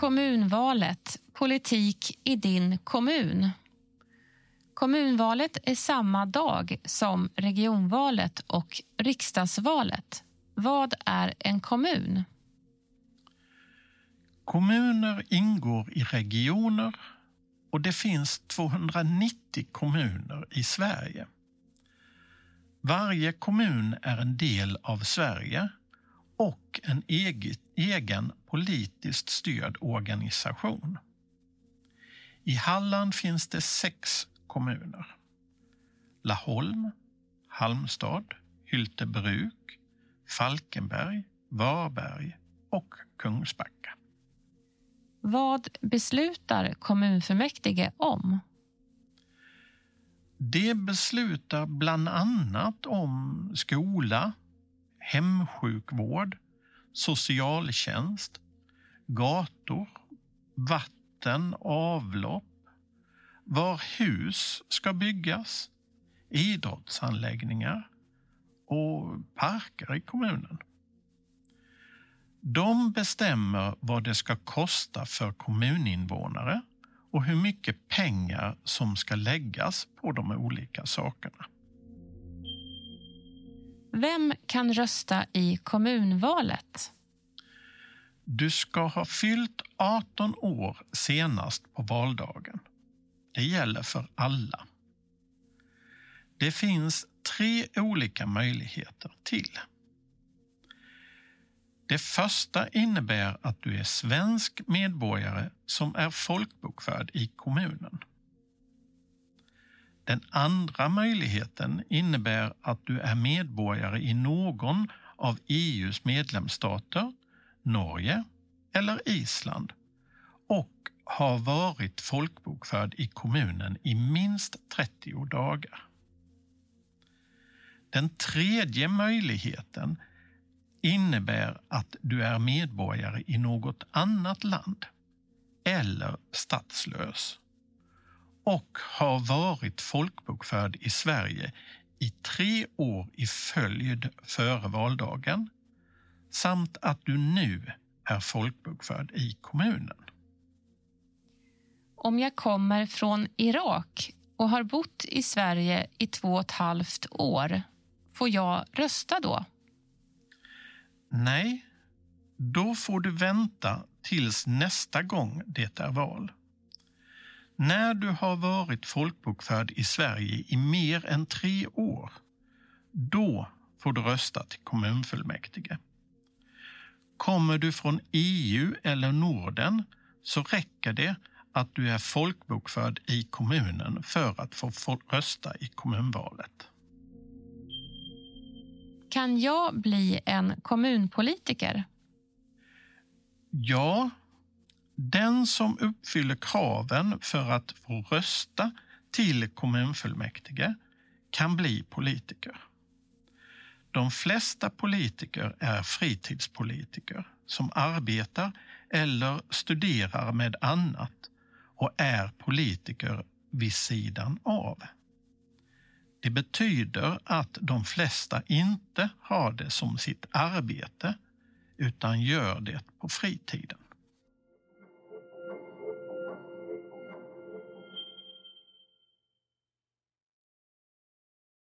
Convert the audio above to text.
Kommunvalet, politik i din kommun. Kommunvalet är samma dag som regionvalet och riksdagsvalet. Vad är en kommun? Kommuner ingår i regioner och det finns 290 kommuner i Sverige. Varje kommun är en del av Sverige och en egen politiskt styrd organisation. I Halland finns det sex kommuner. Laholm, Halmstad, Hyltebruk, Falkenberg, Varberg och Kungsbacka. Vad beslutar kommunfullmäktige om? Det beslutar bland annat om skola, hemsjukvård, socialtjänst, gator, vatten, avlopp, var hus ska byggas, idrottsanläggningar och parker i kommunen. De bestämmer vad det ska kosta för kommuninvånare och hur mycket pengar som ska läggas på de olika sakerna. Vem kan rösta i kommunvalet? Du ska ha fyllt 18 år senast på valdagen. Det gäller för alla. Det finns tre olika möjligheter till. Det första innebär att du är svensk medborgare som är folkbokförd i kommunen. Den andra möjligheten innebär att du är medborgare i någon av EUs medlemsstater, Norge eller Island och har varit folkbokförd i kommunen i minst 30 dagar. Den tredje möjligheten innebär att du är medborgare i något annat land eller statslös och har varit folkbokförd i Sverige i tre år i följd före valdagen samt att du nu är folkbokförd i kommunen. Om jag kommer från Irak och har bott i Sverige i två och ett halvt år, får jag rösta då? Nej, då får du vänta tills nästa gång det är val. När du har varit folkbokförd i Sverige i mer än tre år, då får du rösta till kommunfullmäktige. Kommer du från EU eller Norden så räcker det att du är folkbokförd i kommunen för att få rösta i kommunvalet. Kan jag bli en kommunpolitiker? Ja, den som uppfyller kraven för att få rösta till kommunfullmäktige kan bli politiker. De flesta politiker är fritidspolitiker som arbetar eller studerar med annat och är politiker vid sidan av. Det betyder att de flesta inte har det som sitt arbete utan gör det på fritiden.